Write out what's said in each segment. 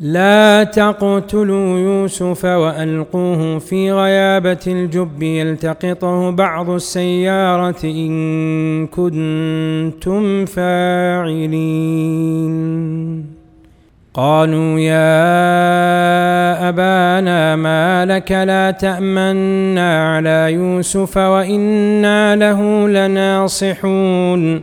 لا تقتلوا يوسف وألقوه في غيابة الجب يلتقطه بعض السيارة إن كنتم فاعلين. قالوا يا أبانا ما لك لا تأمنا على يوسف وإنا له لناصحون.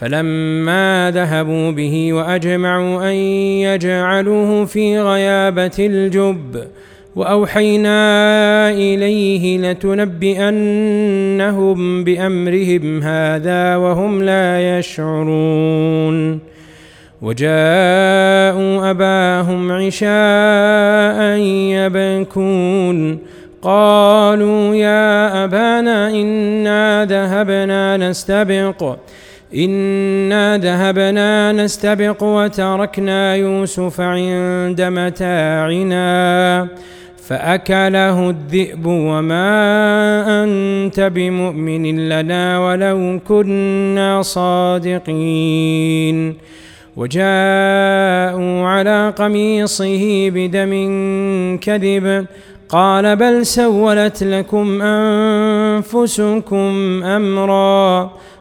فلما ذهبوا به وأجمعوا أن يجعلوه في غيابة الجب وأوحينا إليه لتنبئنهم بأمرهم هذا وهم لا يشعرون. وجاءوا أباهم عشاء يبكون. قالوا يا أبانا إنا ذهبنا نستبق. انا ذهبنا نستبق وتركنا يوسف عند متاعنا فاكله الذئب وما انت بمؤمن لنا ولو كنا صادقين وجاءوا على قميصه بدم كذب قال بل سولت لكم انفسكم امرا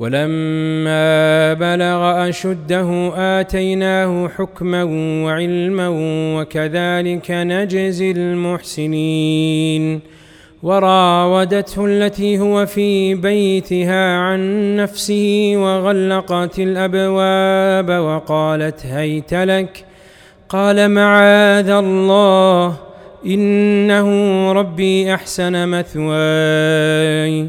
ولما بلغ أشده آتيناه حكما وعلما وكذلك نجزي المحسنين. وراودته التي هو في بيتها عن نفسه وغلقت الأبواب وقالت هيت لك. قال معاذ الله إنه ربي أحسن مثواي.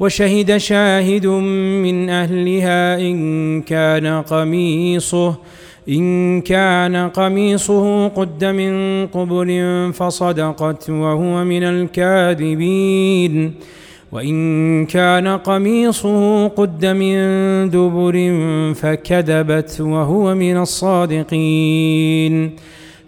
وشهد شاهد من أهلها إن كان قميصه إن كان قميصه قد من قبل فصدقت وهو من الكاذبين وإن كان قميصه قد من دبر فكذبت وهو من الصادقين.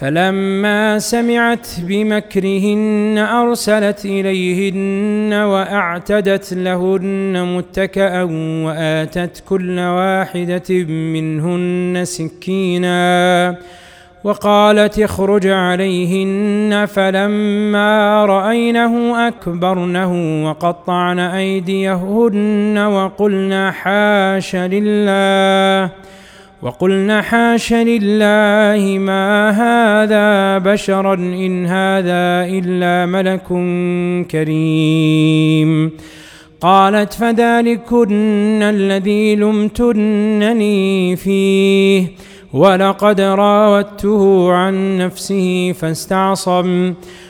فلما سمعت بمكرهن أرسلت إليهن وأعتدت لهن متكئا وآتت كل واحدة منهن سكينا وقالت اخرج عليهن فلما رأينه أكبرنه وقطعن أيديهن وقلن حاش لله وقلنا حاش لله ما هذا بشرا إن هذا إلا ملك كريم. قالت فذلكن الذي لمتنني فيه ولقد راودته عن نفسه فاستعصم.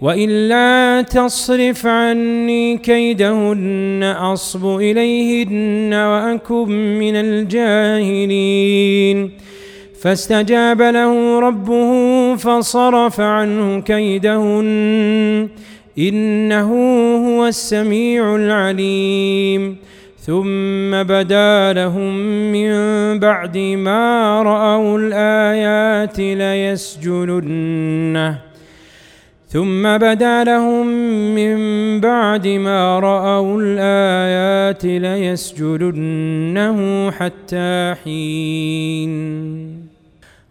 وإلا تصرف عني كيدهن أصب إليهن وأكن من الجاهلين. فاستجاب له ربه فصرف عنه كيدهن إنه هو السميع العليم. ثم بدا لهم من بعد ما رأوا الآيات ليسجننه. ثم بدا لهم من بعد ما رأوا الآيات ليسجدنه حتى حين.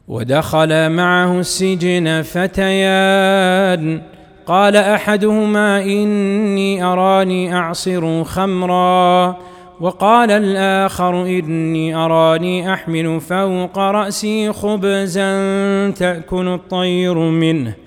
ودخل معه السجن فتيان. قال أحدهما إني أراني أعصر خمرا. وقال الآخر إني أراني أحمل فوق رأسي خبزا تأكل الطير منه.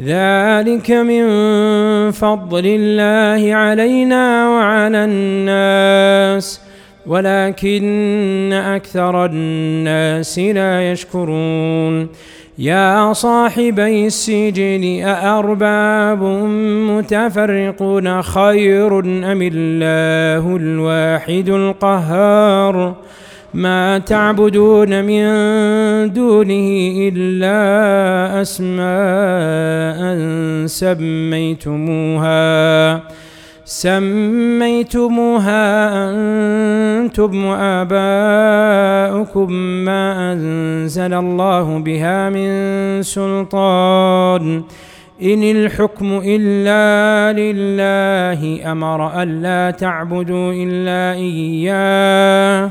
ذلك من فضل الله علينا وعلى الناس ولكن أكثر الناس لا يشكرون. يا صاحبي السجن أأرباب متفرقون خير أم الله الواحد القهار؟ ما تعبدون من دونه إلا أسماء سميتموها. سميتموها أنتم وآباؤكم ما أنزل الله بها من سلطان. إن الحكم إلا لله أمر ألا تعبدوا إلا إياه.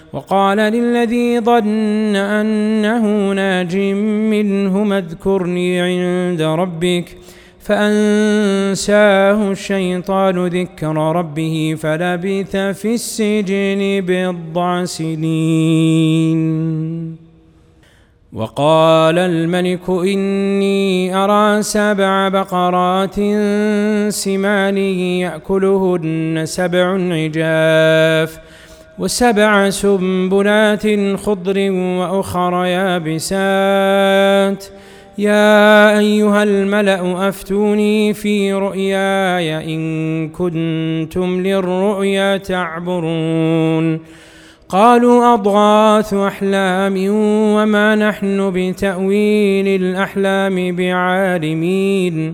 وقال للذي ظن أنه ناج منهما اذكرني عند ربك ۖ فأنساه الشيطان ذكر ربه فلبث في السجن بضع سنين. وقال الملك إني أرى سبع بقرات سمان يأكلهن سبع عجاف وسبع سنبلات خضر وأخر يابسات ۖ. يا أيها الملأ أفتوني في رؤياي إن كنتم للرؤيا تعبرون. قالوا أضغاث أحلام وما نحن بتأويل الأحلام بعالمين.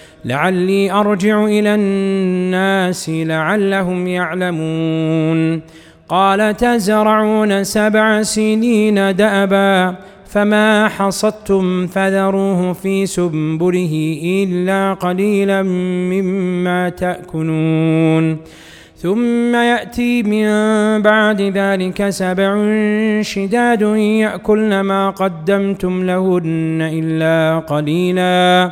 لعلي أرجع إلى الناس لعلهم يعلمون. قال تزرعون سبع سنين دأبا فما حصدتم فذروه في سنبله إلا قليلا مما تأكلون. ثم يأتي من بعد ذلك سبع شداد يأكلن ما قدمتم لهن إلا قليلاً.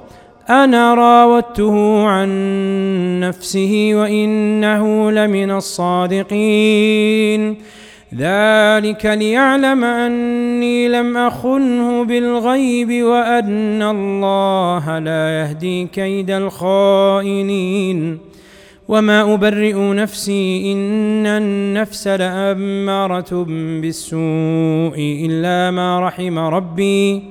أنا راودته عن نفسه وإنه لمن الصادقين. ذلك ليعلم أني لم أخنه بالغيب وأن الله لا يهدي كيد الخائنين. وما أبرئ نفسي إن النفس لأمارة بالسوء إلا ما رحم ربي.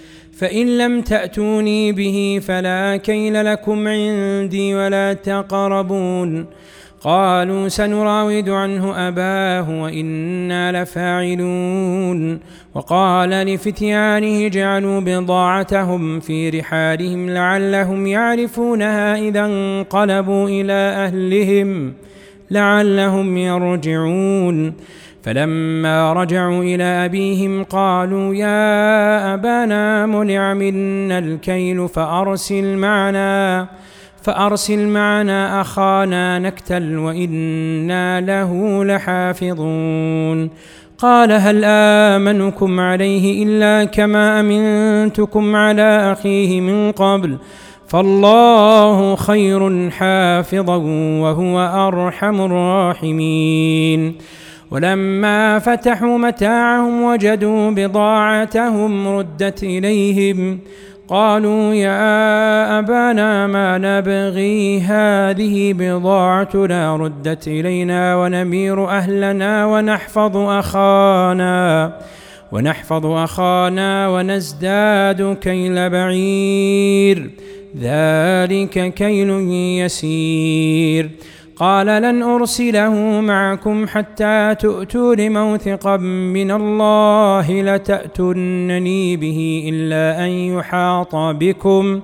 فإن لم تأتوني به فلا كيل لكم عندي ولا تقربون. قالوا سنراود عنه أباه وإنا لفاعلون. وقال لفتيانه جعلوا بضاعتهم في رحالهم لعلهم يعرفونها إذا انقلبوا إلى أهلهم لعلهم يرجعون. فلما رجعوا إلى أبيهم قالوا يا أبانا منع منا الكيل فأرسل معنا فأرسل معنا أخانا نكتل وإنا له لحافظون. قال هل آمنكم عليه إلا كما أمنتكم على أخيه من قبل؟ فالله خير حافظا وهو أرحم الراحمين. ولما فتحوا متاعهم وجدوا بضاعتهم ردت إليهم قالوا يا أبانا ما نبغي هذه بضاعتنا ردت إلينا ونمير أهلنا ونحفظ أخانا ونحفظ أخانا ونزداد كيل بعير. ذلك كيل يسير. قال لن أرسله معكم حتى تؤتون موثقا من الله لتأتونني به إلا أن يحاط بكم ۖ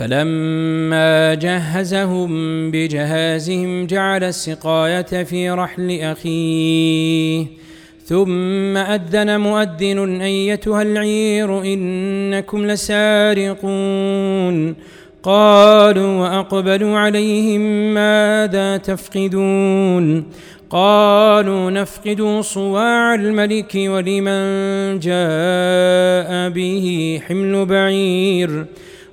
فلما جهزهم بجهازهم جعل السقاية في رحل أخيه ثم أذن مؤذن أيتها العير إنكم لسارقون. قالوا وأقبلوا عليهم ماذا تفقدون؟ قالوا نفقد صواع الملك ولمن جاء به حمل بعير.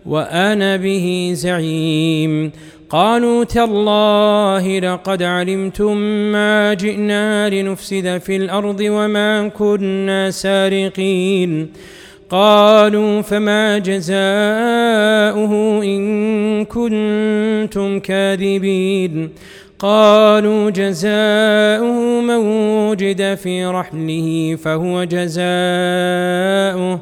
وأنا به زعيم. قالوا تالله لقد علمتم ما جئنا لنفسد في الأرض وما كنا سارقين. قالوا فما جزاؤه إن كنتم كاذبين. قالوا جزاؤه من وجد في رحله فهو جزاؤه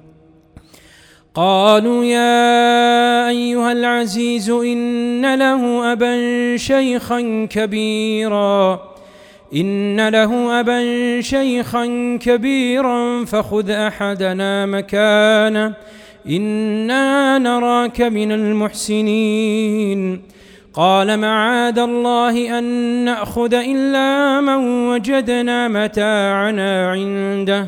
قالوا يا أيها العزيز إن له أبا شيخا كبيرا. إن له أبا شيخا كبيرا فخذ أحدنا مكانه. إنا نراك من المحسنين. قال معاذ الله أن نأخذ إلا من وجدنا متاعنا عنده.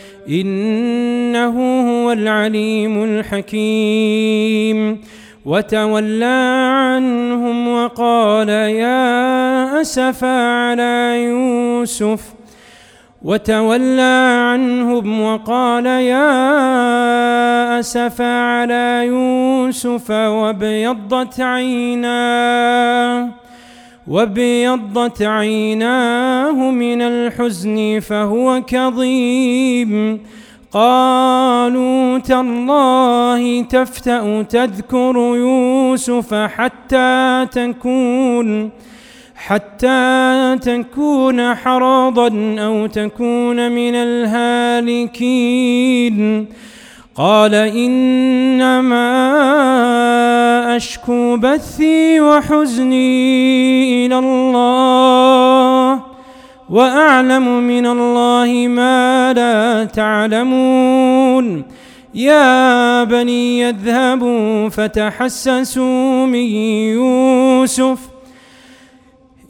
إنه هو العليم الحكيم. وتولى عنهم وقال يا أسفا على يوسف. وتولى عنهم وقال يا أسفا على يوسف وابيضت عيناه وابيضت عيناه من الحزن فهو كظيم. قالوا تالله تفتأ تذكر يوسف حتى تكون حتى تكون حرضا أو تكون من الهالكين. قال إنما أشكو بثي وحزني إلى الله وأعلم من الله ما لا تعلمون. يا بني اذهبوا فتحسسوا من يوسف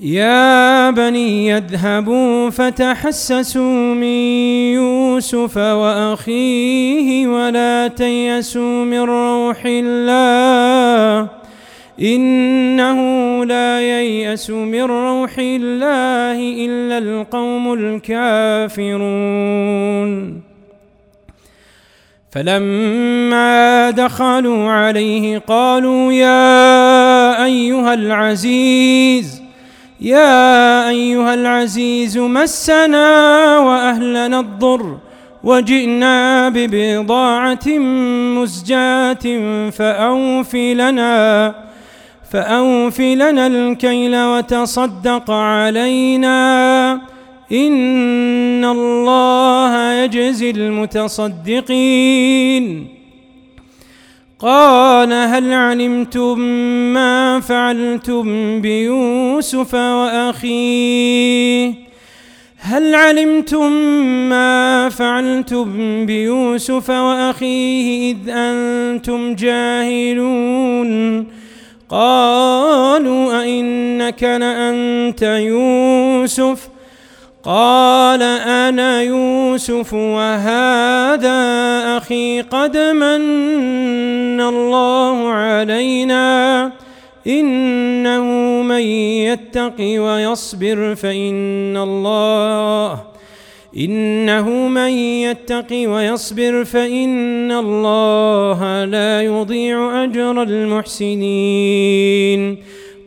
يا بني اذهبوا فتحسسوا من يوسف وأخيه ولا تيسوا من روح الله. إنه لا ييأس من روح الله إلا القوم الكافرون. فلما دخلوا عليه قالوا يا أيها العزيز يا أيها العزيز مسنا وأهلنا الضر وجئنا ببضاعة مزجاة فأوف لنا فأوف لنا الكيل وتصدق علينا إن الله يجزي المتصدقين قال هل علمتم ما فعلتم بيوسف وأخيه؟ هل علمتم ما فعلتم بيوسف وأخيه إذ أنتم جاهلون؟ قالوا أئنك لأنت يوسف؟ قال أنا يوسف وهذا أخي قد من الله علينا إنه من يتق ويصبر فإن الله إنه من يتق ويصبر فإن الله لا يضيع أجر المحسنين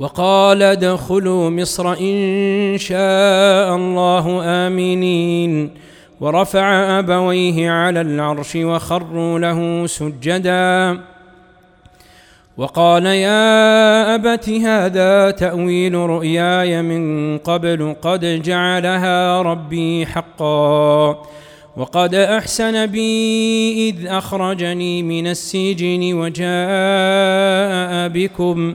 وقال ادخلوا مصر إن شاء الله آمنين. ورفع أبويه على العرش وخروا له سجدا. وقال يا أبت هذا تأويل رؤياي من قبل قد جعلها ربي حقا. وقد أحسن بي إذ أخرجني من السجن وجاء بكم.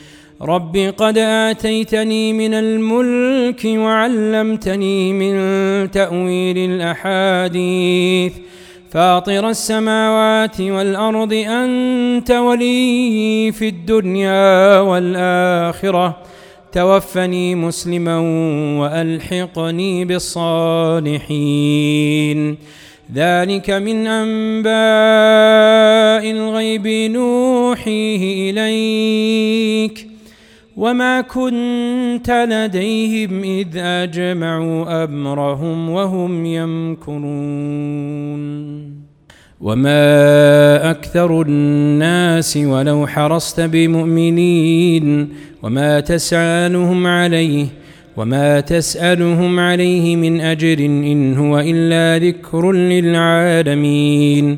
رب قد اتيتني من الملك وعلمتني من تاويل الاحاديث فاطر السماوات والارض انت ولي في الدنيا والاخره توفني مسلما والحقني بالصالحين ذلك من انباء الغيب نوحيه اليك وما كنت لديهم اذ اجمعوا امرهم وهم يمكرون. وما أكثر الناس ولو حرصت بمؤمنين. وما تسعانهم عليه وما تسالهم عليه من اجر ان هو الا ذكر للعالمين.